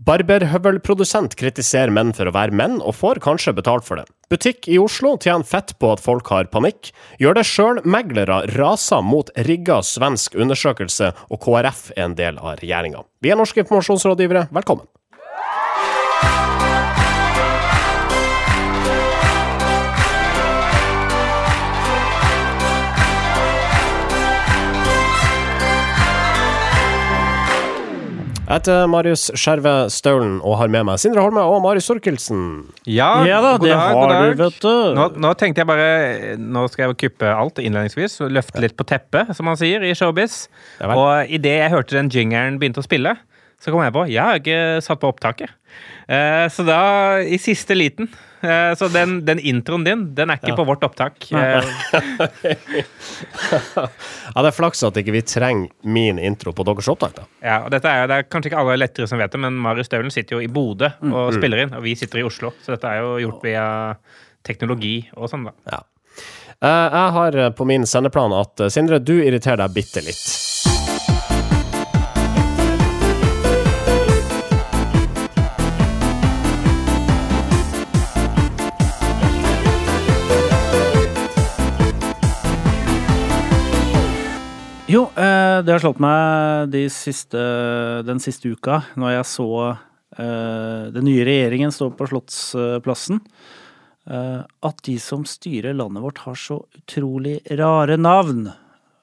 Barberhøvelprodusent kritiserer menn for å være menn, og får kanskje betalt for det. Butikk i Oslo tjener fett på at folk har panikk. Gjør det sjøl-meglere raser mot rigga svensk undersøkelse, og KrF er en del av regjeringa. Vi er norske informasjonsrådgivere, velkommen. Jeg heter Marius Skjerve Staulen og har med meg Sindre Holme og Marius Sorkelsen. Ja, Ja da, god det dag, har god dag. du, vet du. Nå, nå tenkte jeg bare Nå skal jeg kuppe alt innledningsvis og løfte litt på teppet, som man sier i showbiz. Ja og idet jeg hørte den jingeren begynte å spille, så kom jeg på Jeg har ikke satt på opptaket. Eh, så da, i siste liten Så den, den introen din, den er ikke på vårt opptak. Eh, Ja, Det er flaks at ikke vi trenger min intro på deres opptak. da. ja, og dette er, det er kanskje ikke alle lettere som vet det, men Marius Støvelen sitter jo i Bodø og spiller inn, og vi sitter i Oslo. Så dette er jo gjort via teknologi og sånn, da. Ja. Eh, Jeg har eh, på min sendeplan at eh, Sindre, du irriterer deg bitte litt. Jo, eh, det har slått meg de siste, den siste uka, når jeg så eh, den nye regjeringen stå på Slottsplassen, eh, at de som styrer landet vårt har så utrolig rare navn.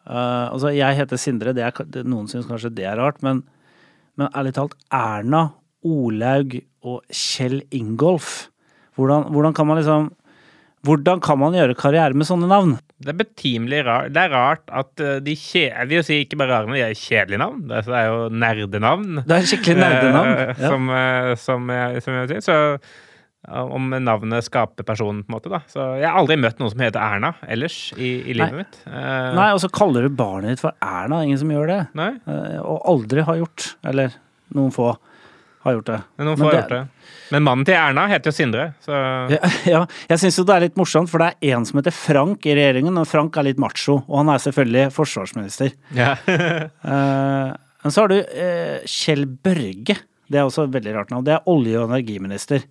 Altså, jeg heter Sindre, er, noen syns kanskje det er rart, men, men ærlig talt, Erna, Olaug og Kjell Ingolf, hvordan, hvordan kan man liksom hvordan kan man gjøre karriere med sånne navn? Det er betimelig rart. Det er rart at eh, de kjedelige Jeg vil jo si ikke bare rare, men de er kjedelige navn. Det er, jo nerdenavn. Det er skikkelig nerdenavn. Eh, Ja. Som, eh, som, jeg, som jeg vil si. Så om navnet skaper personen, på en måte, da. Så jeg har aldri møtt noen som heter Erna ellers i, i livet Nei. mitt. Nei, og så kaller du barnet ditt for Erna. Ingen som gjør det. nei. Og aldri har gjort. Eller noen få har gjort det. Noen Men har gjort det. Men mannen til Erna heter jo Sindre, så Ja, ja, jeg syns jo det er litt morsomt, for det er en som heter Frank i regjeringen, og Frank er litt macho. Og han er selvfølgelig forsvarsminister. ja. uh, Men så har du uh, Kjell Børge. Det er også et veldig rart navn. Det er olje- og energiminister.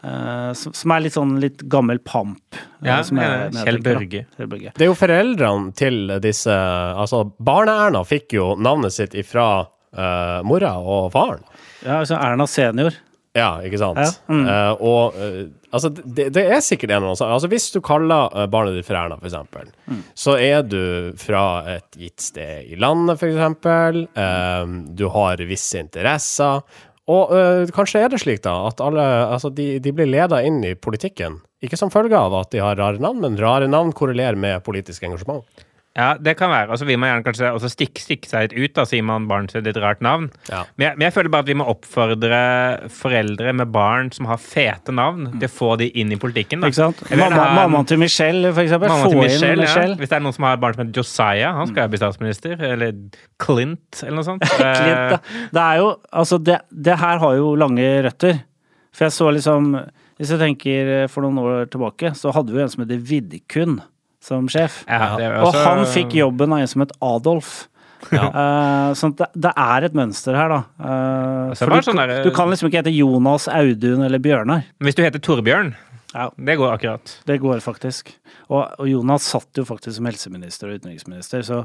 Eh, som, som er litt sånn litt gammel pamp. Ja, som jeg- ja, Kjell. Børge. Kjell Børge. Det er jo foreldrene til disse Altså, Barne-Erna fikk jo navnet sitt ifra uh, mora og faren. Ja, altså Erna senior. Ja, ikke sant? Ja, mm. Uh, og uh, altså, det, det er sikkert en eller annen. Altså, hvis du kaller eh, barnet ditt for Erna, eksempel, Mm. så er du fra et gitt sted i landet, eksempel. Eh, du har visse interesser. Og kanskje er det slik, da, at alle Altså, de, de blir leda inn i politikken. Ikke som følge av at de har rare navn, men rare navn korrelerer med politisk engasjement. Ja, det kan være. Altså, vi må gjerne kanskje også stikke, stikke seg litt ut, da, sier man barn sitt et rart navn. Ja. Men jeg, men jeg føler bare at vi må oppfordre foreldre med barn som har fete navn, til å få de inn i politikken. Da. Ikke sant? Mamma, ha en- mammaen til Michelle, for eksempel. Få til inn Michelle, Michelle. ja. Hvis det er noen som har barn som heter Josiah, han skal jo bli statsminister. Eller Clint, eller noe sånt. Clint, da. Det er jo Altså, det, det her har jo lange røtter. For jeg så liksom Hvis jeg tenker for noen år tilbake, så hadde vi jo en som heter Vidkun som sjef. Ja, er Og han fikk jobben av en som het Adolf. Eh, sånn det, det er et mønster her, da. Uh, for du, sånn der- du kan liksom ikke hete Jonas, Audun eller Bjørnar. Hvis du heter Torbjørn, Ja. det går akkurat. Det går faktisk. Og, og Jonas satt jo faktisk som helseminister og utenriksminister, så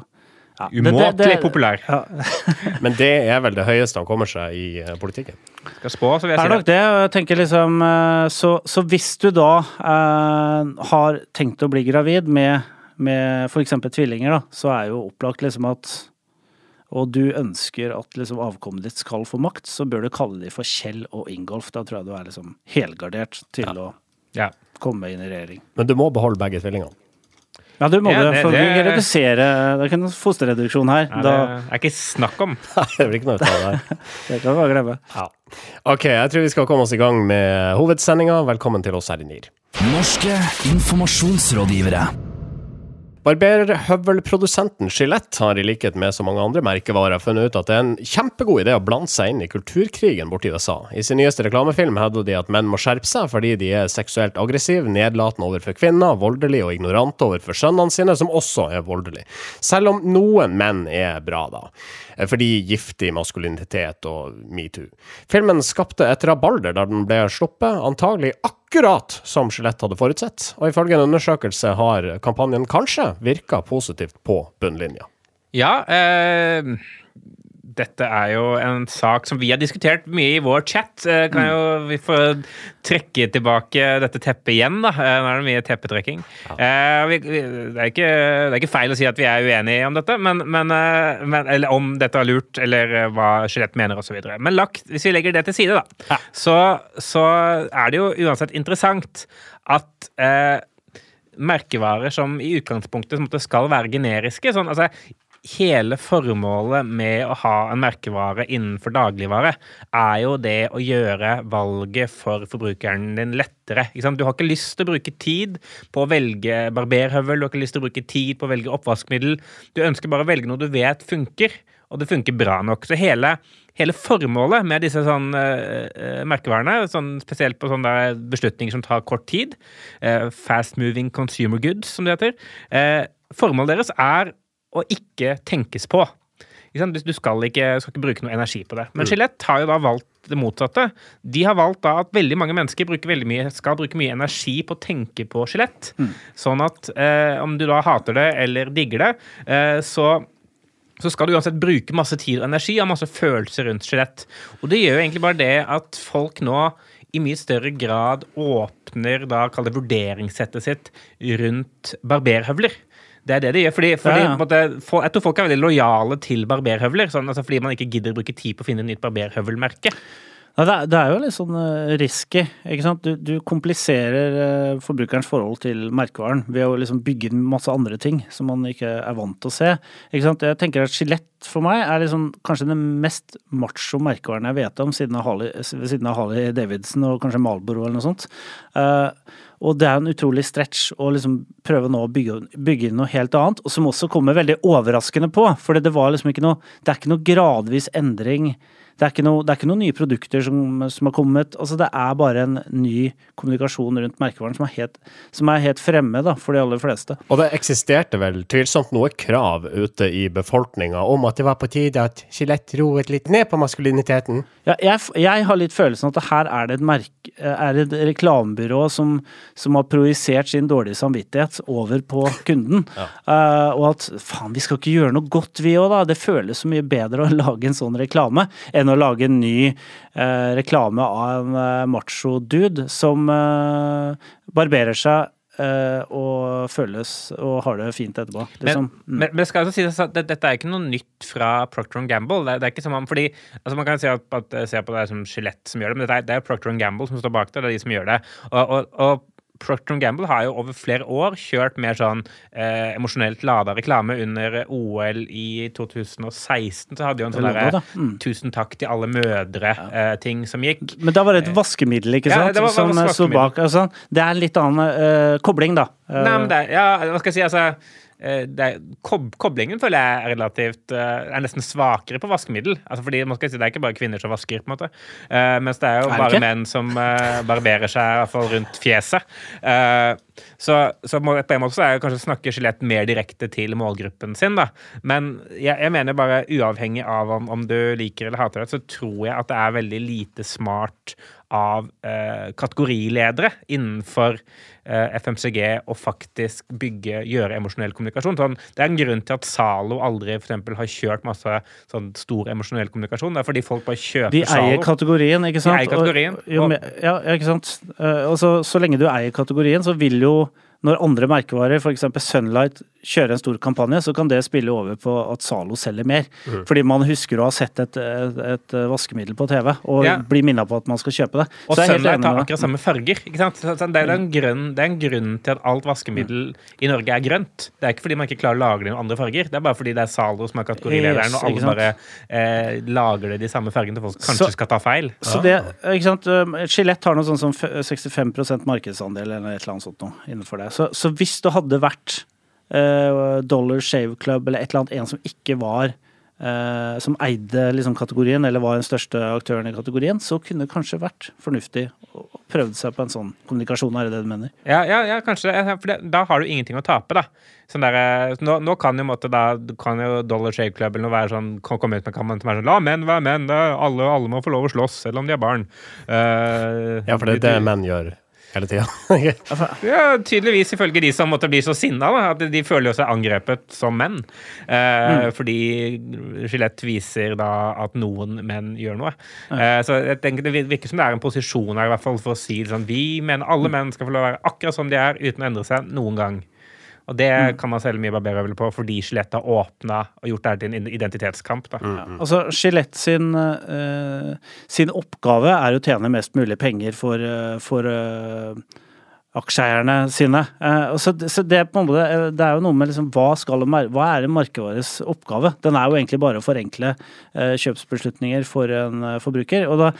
ja. Det- det- Umåtelig det- populær. Ja, Men det er vel det høyeste han kommer seg i eh, politikken. Skal spå, så vil Det jeg si det. det. jeg tenker liksom eh, Så, så hvis du da eh, har tenkt å bli gravid med, med f.eks. tvillinger, da, så er jo opplagt liksom at og du ønsker at liksom avkommet ditt skal få makt, så bør du kalle dem for Kjell og Ingolf. Da tror jeg du er liksom helgardert til å Ja. komme inn i regjering. Men du må beholde begge tvillingene. Ja, du må Ja, det, det- for det, det- redusere Det er ikke noen fosterreduksjon her. Ja, da, det er ikke snakk om. Nei, det blir ikke noe ut av det her. det kan du bare glemme. Ja. OK, jeg tror vi skal komme oss i gang med hovedsendinga. Velkommen til oss her i NIR. Norske informasjonsrådgivere. Barberhøvelprodusenten Gillette har i likhet med så mange andre merkevarer funnet ut at det er en kjempegod idé å blande seg inn i kulturkrigen borti USA. I sin nyeste reklamefilm hevder de at menn må skjerpe seg fordi de er seksuelt aggressive, nedlatende overfor kvinner, voldelige og ignorante overfor sønnene sine, som også er voldelige. Selv om noen menn er bra, da. Eh, fordi giftig maskulinitet og metoo. Filmen skapte et rabalder der den ble sluppet, antagelig akkurat som Skjelett hadde forutsett, og ifølge en undersøkelse har kampanjen kanskje virka positivt på bunnlinja. Ja, eh, dette er jo en sak som vi har diskutert mye i vår chat. Eh, kan jo vi få trekke tilbake dette teppet igjen, da? Eh, Nå er det mye teppetrekking. Ja. vi, det, er ikke, det er ikke feil å si at vi er uenige om dette, men, men, eh, men, eller om dette er lurt, eller eh, hva Skjelett mener, osv. Men lagt, hvis vi legger det til side, da, så, så er det jo uansett interessant at eh, merkevarer som i utgangspunktet som skal være generiske. Sånn, altså, hele formålet med å ha en merkevare innenfor dagligvare er jo det å gjøre valget for forbrukeren din lettere. Du har ikke lyst til å bruke tid på å velge barberhøvel, du har ikke lyst til å bruke tid på å velge oppvaskmiddel. Du ønsker bare å velge noe du vet funker, og det funker bra nok. Så hele Hele formålet med disse sånn, uh, merkevarene, sånn, spesielt på sånne beslutninger som tar kort tid, uh, fast moving consumer goods, som det heter, uh, formålet deres er å ikke tenkes på. Du skal ikke, skal ikke, bruke noe energi på det. Men Gillette har jo da valgt det motsatte. De har valgt da at veldig mange mennesker veldig mye, skal bruke mye energi på å tenke på skjelett. Mm. Sånn at eh, om du da hater det eller digger det, eh, så så skal du uansett bruke masse tid og energi og masse følelser rundt skjelett. Og det gjør jo egentlig bare det at folk nå i mye større grad åpner da, kall det vurderingssettet sitt rundt barberhøvler. Det er det det gjør. fordi, fordi ja, ja. Måtte, for, Jeg tror folk er veldig lojale til barberhøvler. Sånn, altså, fordi man ikke gidder å bruke tid på å finne et nytt barberhøvelmerke. Ja, det, er, det, er, jo litt sånn uh, risky. ikke sant? Du, du kompliserer uh, forbrukerens forhold til merkevaren ved å liksom bygge masse andre ting som man ikke er vant til å se. ikke sant? Jeg tenker at Skjelett for meg er liksom kanskje den mest macho merkevaren jeg vet om, siden av Harley, siden av Harley Davidson og kanskje Malboro eller noe sånt. Uh, og det er en utrolig stretch å liksom prøve nå å bygge, bygge inn noe helt annet, og som også kommer veldig overraskende på. For det liksom Det er ikke noe gradvis endring det er ikke, noe, det er ikke noen nye produkter som, som, har kommet. altså Det er bare en ny kommunikasjon rundt merkevaren som er helt, som er helt fremme da, for de aller fleste. Og det eksisterte vel tvilsomt noe krav ute i befolkninga om at det var på tide at Skjelett roet litt ned på maskuliniteten? Ja, jeg, jeg, har litt følelsen at her er det et, merke, er et reklamebyrå som, som, har projisert sin dårlige samvittighet over på kunden. ja. uh, og at faen, vi skal ikke gjøre noe godt vi òg, da. Det føles så mye bedre å lage en sånn reklame enn enn å lage en ny eh, reklame av en eh, macho-dude som eh, barberer seg Uh, og føles og har det fint etterpå. Liksom. Men, mm. men, men skal jeg si at dette er ikke noe nytt fra Procter Gamble. Det, det, er ikke som om, fordi altså Man kan si at, at, se på det som Skjelett som gjør det, men det er, det er Procter Gamble som står bak det. Det er de som gjør det. Og, og, og Procter Gamble har jo over flere år kjørt mer sånn eh, emosjonelt lada reklame. Under OL i 2016 så hadde jo en sånn derre mm. 'tusen takk til alle mødre'-ting eh, som gikk. Men da var det et vaskemiddel, ikke sant? Ja, det var, som sto bak. Altså, det er en litt annen eh, kobling, da. Nei, men det, ja, hva skal jeg si, altså Eh, er, kob koblingen føler jeg er relativt uh, er nesten svakere på vaskemiddel. Altså fordi man skal si Det er ikke bare kvinner som vasker, på en måte. Uh, mens det er jo er bare menn som uh, barberer seg i hvert fall rundt fjeset. så, så på en måte så er det kanskje å snakke skjelett mer direkte til målgruppen sin. da. Men jeg, jeg mener bare uavhengig av om, om, du liker eller hater det, så tror jeg at det er veldig lite smart av kategoriledere innenfor Eh, FMCG å faktisk bygge, gjøre emosjonell kommunikasjon. Sånn, det er en grunn til at Zalo aldri for eksempel, har kjørt masse sånn, stor emosjonell kommunikasjon. Det er fordi folk bare kjøper Zalo. De eier kategorien, ikke sant? De eier kategorien. Og, jo, ja, ikke sant. Uh, og så, så lenge du eier kategorien, så vil jo når andre merkevarer, f.eks. Sunlight, kjører en stor kampanje, så kan det spille over på at Zalo selger mer. Mm. Fordi man husker å ha sett et, et, et vaskemiddel på TV og ja. blir minna på at man skal kjøpe det. Og Sunlight har akkurat samme farger. ikke sant? Det er, en grunn, det er en grunn til at alt vaskemiddel i Norge er grønt. Det er ikke fordi man ikke klarer å lage det i andre farger. Det er bare fordi det er Zalo som er kategorilederen, yes, og alle bare eh, lager det de samme fargene til folk kanskje så, skal ta feil. Så det, ikke sant, Skjelett har noe sånn som 65% markedsandel eller et eller annet sånt noe innenfor det. Så, så hvis det hadde vært uh, Dollar Shave Club eller et eller annet, en som ikke var uh, Som eide liksom, kategorien, eller var den største aktøren i kategorien, så kunne det kanskje vært fornuftig å prøvd seg på en sånn kommunikasjon, er det det du mener? Ja, ja, ja kanskje det. For det, da har du ingenting å tape, da. Sånn der, eh, nå, nå kan jo, måte, da, kan jo Dollar Shave Club eller noe være sånn, kan komme ut med kampen som er sånn La menn være menn, alle, alle må få lov å slåss, selv om de er barn. Uh, Ja, for det er det menn gjør hele tida. Ja, tydeligvis ifølge de som måtte bli så sinna, at de føler seg angrepet som menn. Eh, Fordi Skjelett viser da at noen menn gjør noe. Eh, så jeg tenker det virker som det er en posisjon her, i hvert fall for å si sånn Vi mener alle menn skal få lov å være akkurat som de er, uten å endre seg noen gang. Og det kan man selge mye barberhøvel på, fordi skjelettet har åpna og gjort det her til en identitetskamp. da. Altså, Skjelett sin, uh, sin oppgave er å tjene mest mulig penger for, uh, for uh, aksjeeierne sine. Eh, så, så det, er på en måte, eh, det er jo noe med liksom, hva, skal, hva er en oppgave? Den er jo egentlig bare å forenkle eh, kjøpsbeslutninger for en eh, forbruker. og da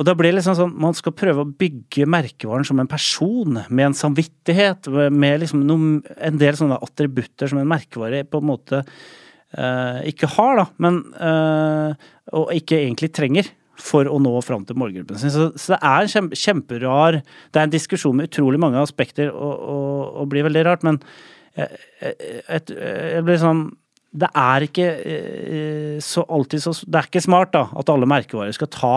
og da blir det liksom sånn, Man skal prøve å bygge merkevaren som en person, med en samvittighet, med liksom noen, en del sånne attributter som en merkevare på en måte eh, ikke har, da, men eh, og ikke egentlig trenger for å nå fram til målgruppen sin. Så, så det er en kjempe, kjemperar Det er en diskusjon med utrolig mange aspekter og, og, og blir veldig rart, men jeg, jeg, jeg, jeg blir sånn det er ikke eh, så alltid så Det er ikke smart da, at alle merkevarer skal ta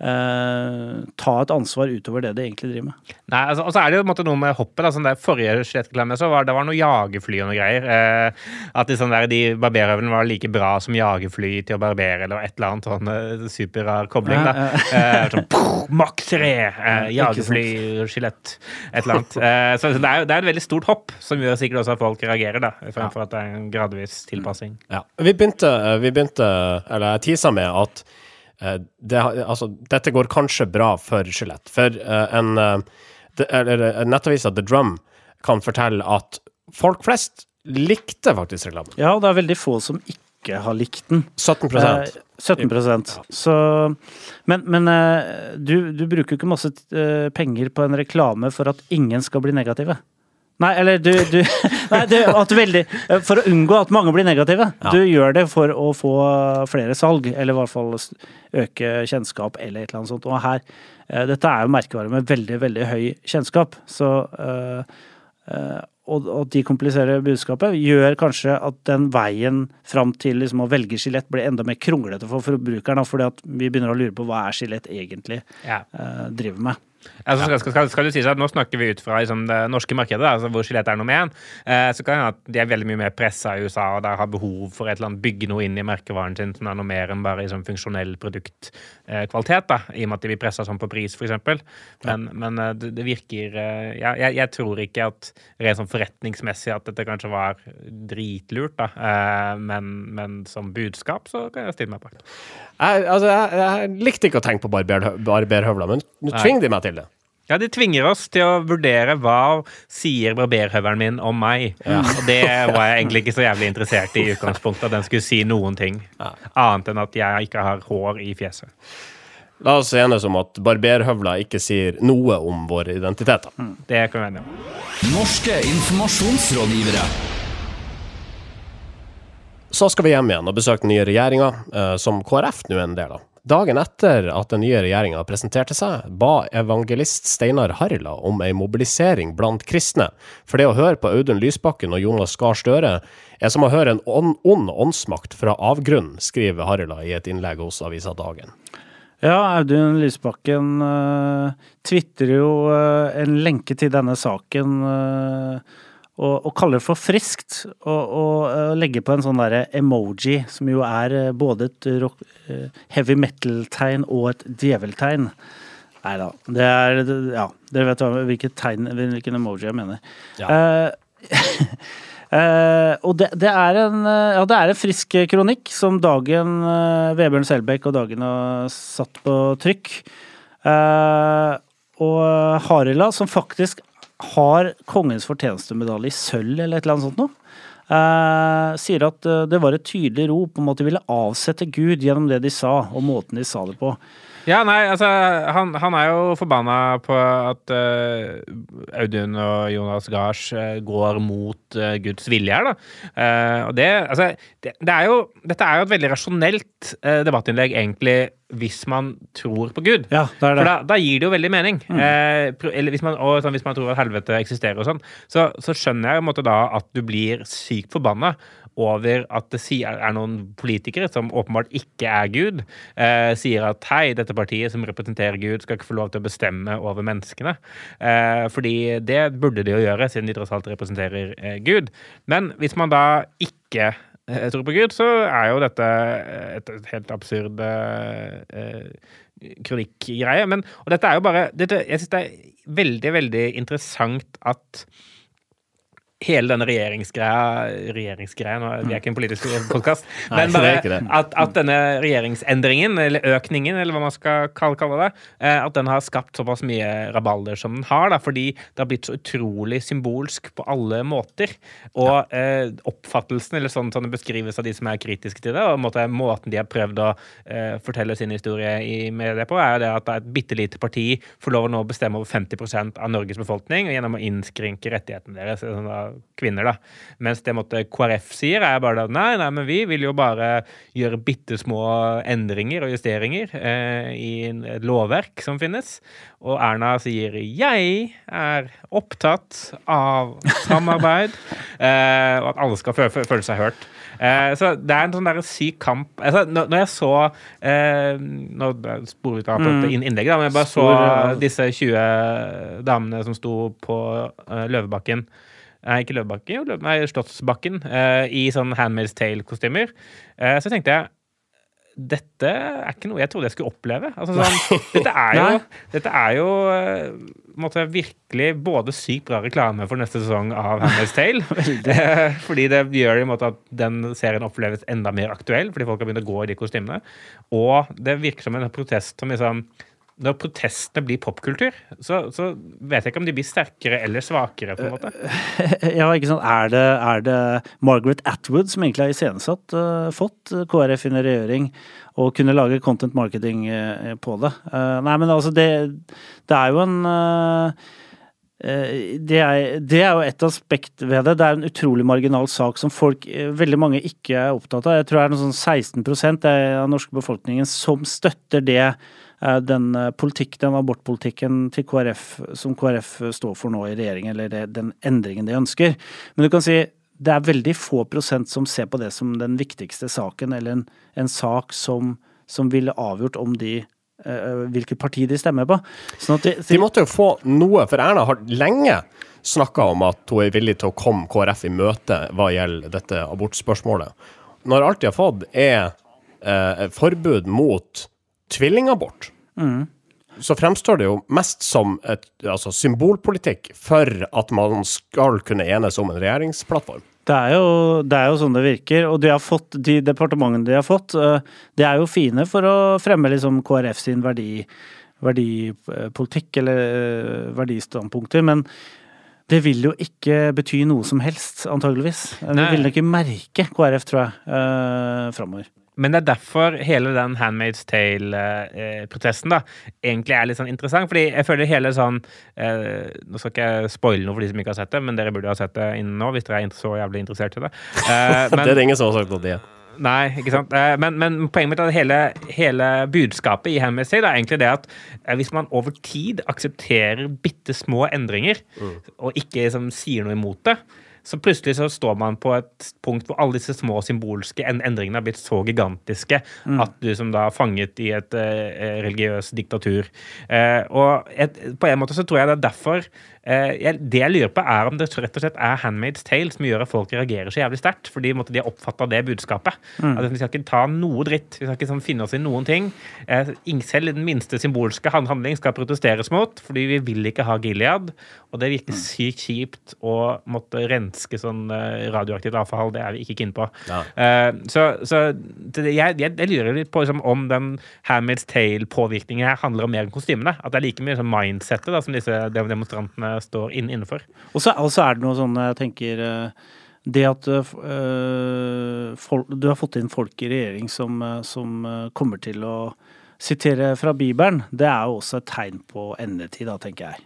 eh, ta et ansvar utover det de egentlig driver med. Nei, altså, Og så er det jo på en måte noe med hoppet. da, sånn der Forrige skjelettreklame var det var noe jagerfly og noe greier. Eh, at de, sånn der, de barberhøvlene var like bra som jagerfly til å barbere, eller et eller annet sånn eh, superrar kobling. da. Eh, sånn, Mach 3, eh, jagerfly, skjelett, et eller annet. Eh, så det er, det er et veldig stort hopp, som gjør sikkert også at folk reagerer, da, fremfor at det er en gradvis tilpassing. Ja. Vi begynte, vi begynte eller jeg tisa med at eh, det, altså, dette går kanskje bra for Skjelett. For eh, en, eh, eller, eh, nettavisa The Drum kan fortelle at folk flest likte faktisk reklamen. Ja, og det er veldig få som ikke har likt den. 17 Eh, 17% Så Men, men eh, du, du bruker jo ikke masse eh, penger på en reklame for at ingen skal bli negative. Nei, eller du, du Nei, du at veldig For å unngå at mange blir negative. Ja. Du gjør det for å få flere salg, eller i hvert fall øke kjennskap, eller et eller annet sånt. Og her eh, Dette er jo merkevare med veldig, veldig høy kjennskap, så eh, eh, og, og de kompliserer budskapet, gjør kanskje at den veien fram til liksom å velge skjelett blir enda mer kronglete for forbrukeren. Fordi at vi begynner å lure på hva er skjelett egentlig Ja. driver med. Altså, skal, skal, skal, det sies at Nå snakker vi ut fra liksom, det norske markedet, altså hvor skjelett er nummer én. Eh, så kan det hende at de er veldig mye mer pressa i USA og der har behov for et eller annet bygge noe inn i merkevaren sin som er noe mer enn bare liksom, funksjonell produktkvalitet. Eh, I og med at de blir pressa sånn på pris, f.eks. Men, men eh, det, det virker eh, ja, jeg, jeg tror ikke at rent sånn forretningsmessig at dette kanskje var dritlurt, da. Eh, men, men som budskap så kan jeg stille meg bak. Jeg, altså, jeg, jeg likte ikke å tenke på barber, barberhøvler, men nå tvinger de meg til. Ja, de tvinger oss til å vurdere hva sier barberhøvelen min om meg. Og det var jeg egentlig ikke så jævlig interessert i i utgangspunktet, at den skulle si noen ting. Annet enn at jeg ikke har hår i fjeset. La oss enes om at barberhøvler ikke sier noe om våre identiteter. Det kan vi være enige om. Norske informasjonsrådgivere. Så skal vi hjem igjen og besøke den nye regjeringa, eh, som KrF nå er en del av. Dagen etter at den nye regjeringa presenterte seg, ba evangelist Steinar Harila om ei mobilisering blant kristne. For det å høre på Audun Lysbakken og Jonas Gahr Støre er som å høre en ond ond åndsmakt fra avgrunnen, skriver Harila i et innlegg hos avisa Dagen. Ja, Audun Lysbakken uh, tvitrer jo uh, en lenke til denne saken eh, og, og kaller det for friskt. Og, og eh, legger på en sånn derre emoji, som jo er eh, både et rock, eh, heavy metal-tegn og et djeveltegn. Nei da. Det er Ja, dere vet hvilket tegn, hvilken emoji jeg mener. Ja. Uh, og det, det, er en, ja, det er en frisk kronikk som Dagen, uh, Vebjørn Selbekk og Dagen har satt på trykk. Uh, og Harila, som faktisk har Kongens fortjenestemedalje i sølv eller et eller annet sånt noe, eh, sier at eh, det var et tydelig rop om at de ville avsette Gud gjennom det de sa, og måten de sa det på. Ja, nei, altså, han, han er jo forbanna på at uh, Audun og Jonas Gahr uh, går mot uh, Guds vilje her, da. Og det, altså, det, det er jo, dette er jo et veldig rasjonelt debattinnlegg, egentlig, hvis man tror på Gud. Ja, det er det. For da, da gir det jo veldig mening. Mm. eller hvis man, og sånn, hvis man tror at helvete eksisterer og sånn, så, så skjønner jeg på en måte da at du blir sykt forbanna over at det er noen politikere som åpenbart ikke er Gud, eh, sier at hei, dette partiet som representerer Gud, skal ikke få lov til å bestemme over menneskene. Eh, fordi det burde de jo gjøre, siden de tross alt representerer eh, Gud. Men hvis man da ikke eh, tror på Gud, så er jo dette et, et helt absurd eh, eh, kronikkgreie. Men, og dette er jo bare dette, Jeg syns det er veldig, veldig interessant at hele denne regjeringsgreia Regjeringsgreia, nå, vi er ikke en politisk podkast. Men bare at, at denne regjeringsendringen, eller økningen, eller hva man skal kalle, kalle det, eh, at den har skapt såpass mye rabalder som den har, da, fordi det har blitt så utrolig symbolsk på alle måter. Og eh, oppfattelsen, eller sånn sånn det beskrives av de som er kritiske til det, og måte, måten de har prøvd å eh, fortelle sin historie i media på, er jo det at et bitte lite parti får lov å nå bestemme over 50% av Norges befolkning og gjennom å innskrenke rettighetene deres. Sånn da, kvinner, da. Mens det måtte KrF sier, er bare at nei, nei, men vi vil jo bare gjøre bitte små endringer og justeringer eh, i et lovverk som finnes. Og Erna sier jeg er opptatt av samarbeid, eh, og at alle skal føle, føle seg hørt. Eh, så det er en sånn der syk kamp altså, når, når jeg så eh, Nå sporer vi av på dette innlegget, da, men jeg bare så disse 20 damene som sto på eh, Løvebakken. Nei, ikke Løvebakken, jo, nei, Slottsbakken. uh, I sånn Handmaid's Tale-kostymer. Uh, så tenkte jeg dette er ikke noe jeg trodde jeg skulle oppleve. Altså, sånn, dette er jo, dette er jo eh, på virkelig både sykt bra reklame for neste sesong av Handmaid's Tale. Fordi det gjør det i måte at den serien oppleves enda mer aktuell, fordi folk har begynt å gå i de kostymene. Og det virker som en protest som liksom Når protestene blir popkultur, så, så vet jeg ikke om de blir sterkere eller svakere. på en måte. Ja, ikke sant. Er det, er det Margaret Atwood som egentlig har iscenesatt, uh, fått eh, KrF i regjering, og kunne lage content marketing uh, på det? Uh, nei, men altså, det, det er jo en eh, eh, det er, det er jo et aspekt ved det. Det er en utrolig marginal sak som folk, eh, veldig mange ikke er opptatt av. Jeg tror det er noe sånn 16% av den norske befolkningen som støtter det eh, den eh, politikk, den abortpolitikken til KrF, som KrF står for nå i regjering, eller det, den endringen de ønsker. Men du kan si det er veldig få prosent som ser på det som den viktigste saken, eller en, en sak som, som ville avgjort om de eh, hvilket parti de stemmer på. Sånn de, De måtte jo få noe, for Erna har lenge snakka om at hun er villig til å komme KrF i møte hva gjelder dette abortspørsmålet. Når alt de har fått, er eh, forbud mot tvillingabort, så fremstår det jo mest som et, altså symbolpolitikk for at man skal kunne enes om en regjeringsplattform. Det er, jo, det er jo sånn det virker. Og de, har fått, de departementene de har fått, eh, de er jo fine for å fremme liksom KrF sin verdi, verdipolitikk eller eh, verdistandpunkter. Men det vil jo ikke bety noe som helst, antageligvis. Vi vil nok ikke merke KrF, tror jeg, eh, framover. Men det er derfor hele den Handmaid's Tale-protesten da, egentlig er litt sånn interessant. Fordi jeg føler hele sånn eh, Nå skal ikke jeg spoile noe for de som ikke har sett det, men dere burde ha sett det innen nå, hvis dere er så jævlig interessert i det. Eh, men, det er ingen som har sagt noe de det. Nei, ikke sant. Eh, Men, men poenget mitt er at hele, hele budskapet i Handmaid's Tale er egentlig det at eh, hvis man over tid aksepterer bitte små endringer, og ikke liksom, sier noe imot det, så plutselig så står man på et punkt hvor alle disse små symbolske endringene har blitt så gigantiske at du som da er fanget i et eh, religiøst diktatur. Eh, og et, på en måte så tror jeg det er derfor eh, jeg, Det jeg lurer på, er om det rett og slett er Handmaid's Tale som gjør at folk reagerer så jævlig sterkt, fordi måte, de har oppfatta det budskapet. At vi skal ikke ta noe dritt. Vi skal ikke sånn, finne oss i noen ting. Eh, selv den minste symbolske hand- handling skal protesteres mot, fordi vi vil ikke ha Gilead. Og det virker sykt kjipt å måtte renske sånn eh, radioaktivt avfall. Det er vi ikke keen på. Ja. Uh, så så det, jeg, jeg, jeg lurer litt på liksom, om den Handmaid's Tale-påvirkningen her handler om mer enn kostymene. At det er like mye sånn mindsettet da, som disse demonstrantene står inn, innenfor. Og så er det noe sånn jeg tenker eh, Det at eh, folk, du har fått inn folk i regjering som, som kommer til å sitere fra Bibelen, det er jo også et tegn på endetid, da, tenker jeg.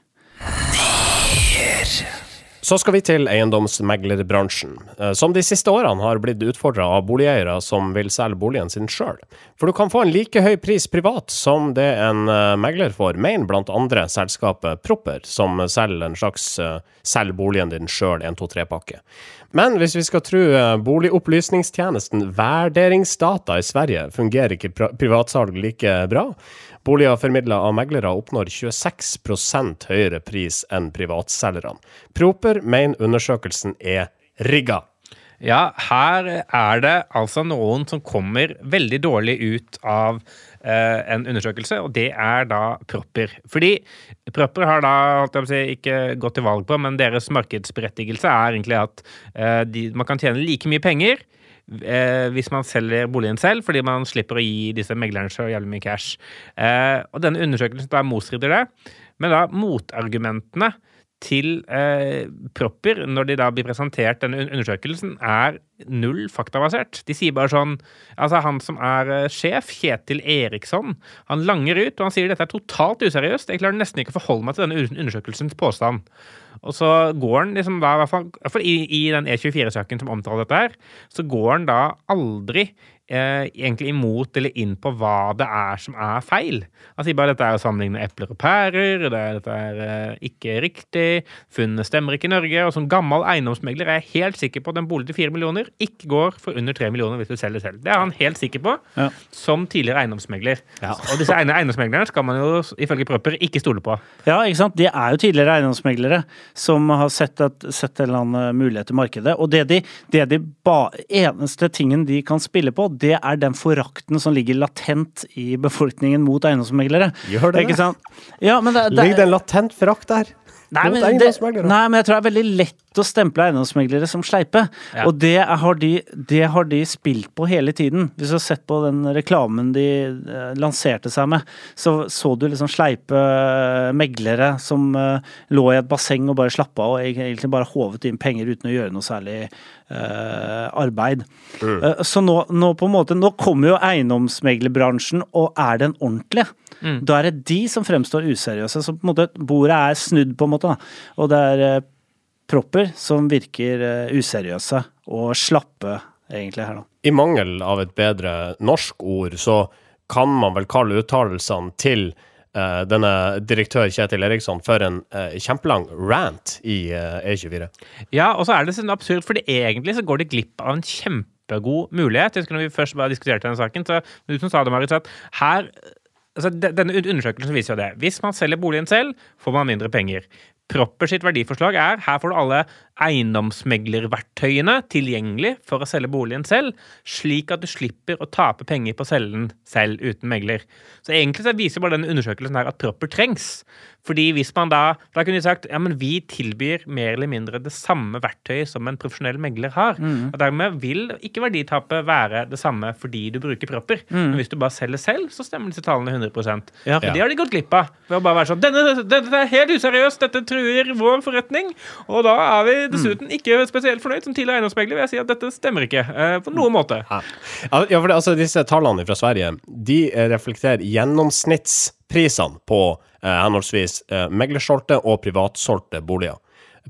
Så skal vi til eiendomsmeglerbransjen, eh, som de siste årene har blitt utfordra av boligeiere som vil selge boligen sin sjøl. For du kan få en like høy pris privat som det en eh, megler får, mener blant andre selskapet Propper, som selger en slags eh, selg boligen din sjøl 123-pakke. Men hvis vi skal tro boligopplysningstjenesten Værderingsdata i Sverige, fungerer ikke privatsalg like bra. Boliger formidla av meglere oppnår 26% høyere pris enn privatselgerne. Proper mener undersøkelsen er rigga. Ja, her er det altså noen som kommer veldig dårlig ut av eh, en undersøkelse, og det er da Propper. Fordi Propper har da si, ikke gått til valg på, men deres markedsberettigelse er egentlig at eh, de, man kan tjene like mye penger eh, hvis man selger boligen selv, fordi man slipper å gi disse meglerne så jævlig mye cash. Eh, og denne undersøkelsen da motstrider det, men da motargumentene til eh, propper når de da blir presentert denne undersøkelsen, er null faktabasert. De sier bare sånn Altså, han som er eh, sjef, Kjetil Eriksson, han langer ut, og han sier dette er totalt useriøst. Jeg klarer nesten ikke å forholde meg til denne undersøkelsens påstand. Og så går han liksom da, i hvert fall, i i den E24-saken som omtaler dette her, så går han da aldri eh, egentlig imot eller inn på hva det er som er feil. Han sier bare at dette er å sammenligne epler og pærer, det er, dette er eh, ikke riktig, funnene stemmer ikke i Norge, og som gammel eiendomsmegler er jeg helt sikker på at en bolig til fire millioner ikke går for under tre millioner hvis du selger selv. Det er han helt sikker på, Ja. som tidligere eiendomsmegler. Ja. Og disse eiendomsmeglerne skal man jo ifølge Propper ikke stole på. Ja, ikke sant? De er jo tidligere eiendomsmeglere som har sett, et, sett en eller annen mulighet i markedet. Og det de, det de ba, eneste tingen de kan spille på, det er den forakten som ligger latent i befolkningen mot eiendomsmeglere. Gjør det det? sant? Ja, men det, det, Ligger det en latent forakt der? Nei men, det, nei, men jeg tror det er veldig lett å stemple eiendomsmeglere som sleipe. Ja. Og det har, de, det har de spilt på hele tiden. Hvis du har sett på den reklamen de eh, lanserte seg med, så så du liksom sleipe eh, meglere som eh, lå i et basseng og bare slappa av og egentlig bare håvet inn penger uten å gjøre noe særlig arbeid. Eh, så nå, nå på en måte Nå kommer jo eiendomsmeglerbransjen, og er den ordentlig? Da er det de som fremstår useriøse. Så på en måte bordet er snudd, på en måte. Da. Og det er eh, propper som virker eh, useriøse og slappe, egentlig, her, nå. I mangel av et bedre norsk ord, så kan man vel kalle uttalelsene til eh, denne direktør Kjetil Eriksson for en uh, kjempelang rant i uh, E24. Ja, og så er det sånn absurd, fordi egentlig så går de glipp av en kjempegod mulighet. Jeg husker når vi først bare diskuterte denne saken, så du som sa det, Marit, at her altså de- Denne undersøkelsen viser jo det. Hvis man selger boligen selv, får man mindre penger. Propper sitt verdiforslag er her får du alle eiendomsmeglerverktøyene tilgjengelig for å selge boligen selv, slik at du slipper å tape penger på å selge den selv uten megler. Så egentlig så viser bare denne undersøkelsen her at propper trengs. Fordi hvis man da Da kunne de sagt ja, men vi tilbyr mer eller mindre det samme verktøyet som en profesjonell megler har. Og dermed vil ikke verditapet være det samme fordi du bruker propper. Men hvis du bare selger selv, så stemmer disse tallene 100 Ja. Og Det har de gått glipp av. Ved å bare være sånn denne, Dette er helt useriøst, dette truer vår forretning. Og da er vi dessuten ikke spesielt fornøyd. Som tidligere eiendomsmegler vil jeg si at dette stemmer ikke. eh, på noen måte. Ja, ja, for det, altså, disse tallene fra Sverige de eh, reflekterer gjennomsnittsprisene på eh, henholdsvis eh, meglersolgte og privatsolgte boliger.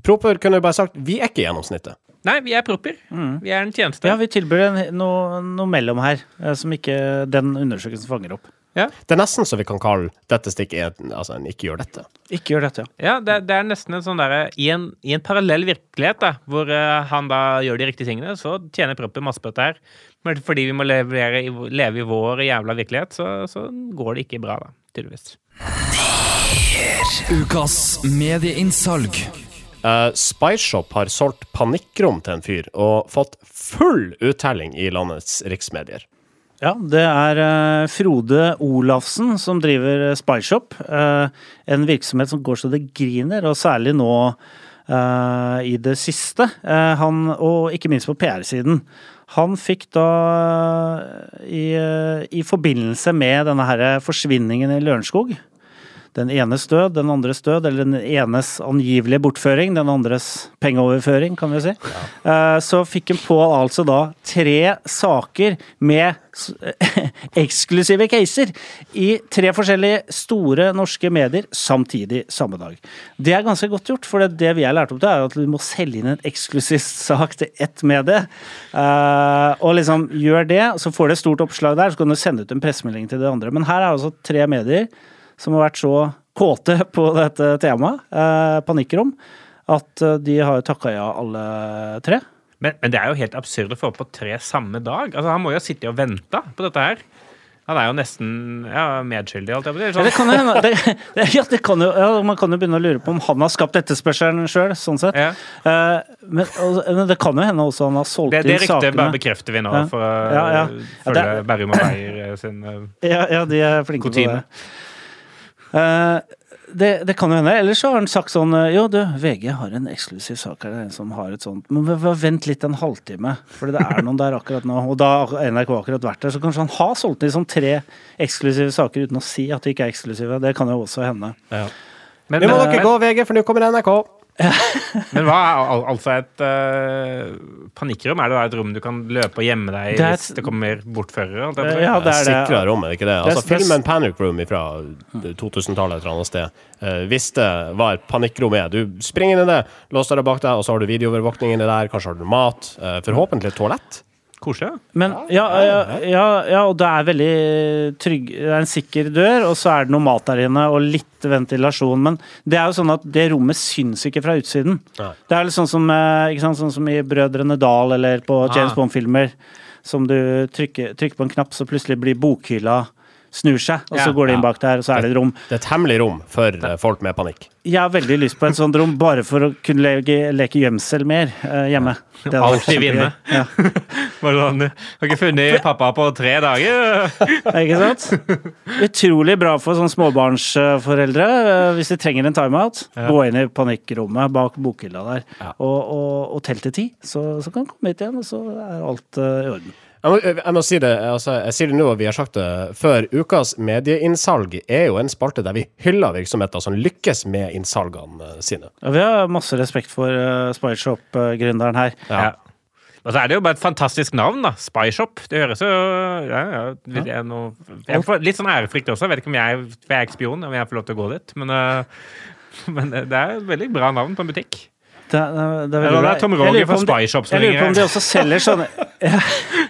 Proper kunne jo bare sagt vi er ikke gjennomsnittet. Nei, vi er propper. Vi er en tjeneste. Ja, vi tilbyr noe, noe mellom her, eh, som ikke den undersøkelsen fanger opp. Ja. Det er nesten så vi kan kalle dette stikket en, altså en ikke gjør dette. Ikke gjør dette, ja. Ja, det, det er nesten en sånn derre I, en- i en parallell virkelighet, da, hvor uh, han da gjør de riktige tingene, så tjener proppen masse på dette her. Men fordi vi må levere, leve i vår jævla virkelighet, så, så går det ikke bra, da. Tydeligvis. Ukas medieinnsalg. Uh, Spyshop har solgt panikkrom til en fyr og fått full uttelling i landets riksmedier. Ja, det er eh, Frode Olafsen som driver eh, Spyshop. eh, en virksomhet som går så det griner, og særlig nå i det siste. Han, og ikke minst på PR-siden. Han fikk da i, i forbindelse med denne her forsvinningen i Lørenskog den enes død, den andres død, eller den enes angivelige bortføring, den andres pengeoverføring, kan vi si. Ja. Så fikk en på altså da tre saker med eksklusive caser i tre forskjellige store norske medier samtidig samme dag. Det er ganske godt gjort, for det, det vi har lært opp til, er at du må selge inn en eksklusiv sak til ett medie. Eh, og liksom gjør det, så får du et stort oppslag der, så kan du sende ut en pressemelding til det andre. Men her er altså tre medier som har vært så kåte på dette temaet, eh, panikkrom, at eh, de har takka ja alle tre. Men, men det er jo helt absurd å få opp på tre samme dag. Altså, Han må jo ha sittet og venta på dette her. Han er jo nesten ja, medskyldig. Alt jeg. Ja, det Sånn. kan jo det, det, ja, det kan jo, ja, man kan jo begynne å lure på om han har skapt etterspørselen sjøl, sånn sett. Ja. Eh, men, og- men det kan jo hende også han har solgt Det, det inn ryktet bare bekrefter vi nå, for å Ja, ja. følge det- Berrum og Beyer eh, sin uh, Ja, ja, de er flinke Kutime. på det. Eh, det. Det kan jo hende. Ellers så har han sagt sånn eh, Jo, du, VG har en eksklusiv sak her, det er en som har et sånt Men vent litt en halvtime, for det er noen der akkurat nå. Og da NRK akkurat vært der, så kanskje han har solgt inn liksom tre eksklusive saker uten å si at de ikke er eksklusive. Det kan jo også hende. men, Nå må men, dere gå, VG, for nå kommer NRK. men hva er al altså et uh, panikkrom? Er det da et rom du kan løpe og gjemme deg i Det er et- hvis det kommer bortførere? si? Ja, det er det. Sikra rom, er det ikke det? Altså, filmen Panic Room fra 2000-tallet et eller annet sted uh, visste hva et panikkrom er. Du springer inn i det, låser deg bak deg, og så har du videoovervåkning inni der, kanskje har du mat, uh, forhåpentlig et toalett. Koselig. Men ja, ja, ja, ja, og det er veldig trygg Det er en sikker dør, og så er det noe mat der inne, og litt ventilasjon. Men det er jo sånn at det rommet syns ikke fra utsiden. Nei. Det er litt sånn som, eh, ikke sant, sånn som i Brødrene Dal eller på James Ah. Bond-filmer. Som du trykker, trykker på en knapp, så plutselig blir bokhylla snur seg, og så Ja. går de inn bak der, og så er det et rom. Det er et hemmelig rom for eh, folk med panikk. Jeg har veldig lyst på et sånt rom, bare for å kunne leke, leke gjemsel mer eh, hjemme. Alltid vinne. Ja. Bare sånn, Har ikke funnet pappa på tre dager? Ikke sant? Utrolig bra for sånn småbarnsforeldre eh, hvis de trenger en timeout. Ja. Gå inn i panikkrommet bak bokhylla der Ja. og, og, og telt til ti. Så, så kan han komme hit igjen, og så er alt eh, i orden. Jeg må, jeg må si det, altså, jeg sier det nå, og vi har sagt det før. Ukas medieinnsalg er jo en spalte der vi hyller virksomheter som lykkes med innsalgene sine. Ja, vi har masse respekt for uh, Spireshop-gründeren her. Ja. Og så er det jo bare et fantastisk navn, da. Spyshop. Det høres jo ja, ja, litt, jeg, er noe, jeg får litt sånn ærefrykt også. Jeg vet ikke om jeg, jeg er ekspion, spion, om jeg får lov til å gå dit. Men, øh, men det er et veldig bra navn på en butikk. Det, er- det er veldig Eller det er Tom Roger fra Spyshop som Jeg lurer på om ringer de også selger sånne Jeg,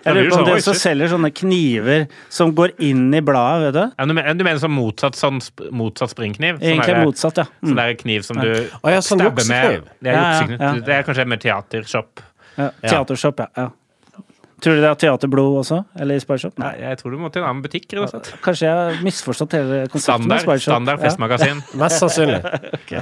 jeg lurer på om de sånn, også selger sånne kniver som går inn i bladet, vet du. Ja, du, mener, du mener sånn motsatt, sånn, motsatt springkniv? Sånn Egentlig der- motsatt, ja. Sånn Mm. der kniv som du Å ja, sånn stabber med. Det er, Ja, ja, ja. det er kanskje mer teatershop. ja. Teatershop, ja. ja. Tror du det er teaterblod også? Eller i Spireshop? Nei, jeg tror du må til en annen butikk. Eller og. Kanskje jeg har misforstått hele konseptet med Standard, festmagasin. Ja. festmagasin. Mest sannsynlig. Ja.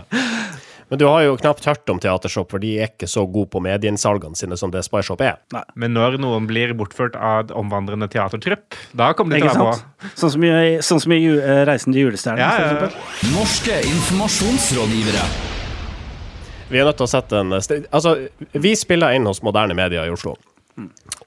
Men du har jo knapt hørt om Teatershop, for de er ikke så gode på medieinnsalgene sine som det Spyshop er. Men når noen blir bortført av et omvandrende teatertrupp, da kommer de til å være på. Sånn som i, sånn som i ju, eh, Reisen til julestjernen, Ja, ja, f.eks. Norske informasjonsrådgivere. Vi er nødt til å sette en Altså, vi spiller inn hos moderne media i Oslo.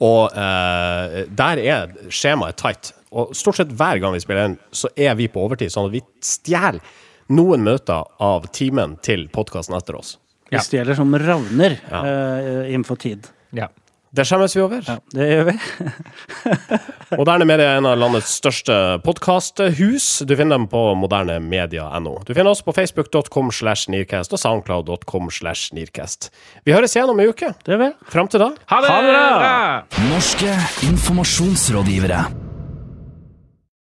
Og eh, der er skjemaet tight. Og stort sett hver gang vi spiller inn, så er vi på overtid. Sånn at vi stjeler noen møter av timen til podkasten etter oss. Vi Ja. stjeler som ravner Ja. uh, innenfor tid. Ja. Det skjemmes vi over. Ja, det gjør vi. Moderne Media er en av landets største podkasthus. Du finner dem på modernemedia.no. Du finner oss på facebook.com slash nearcast og soundcloud.com slash nearcast. Vi høres igjen om ei uke. Det gjør vi. Fram til da Ha det! Ha det! Norske informasjonsrådgivere.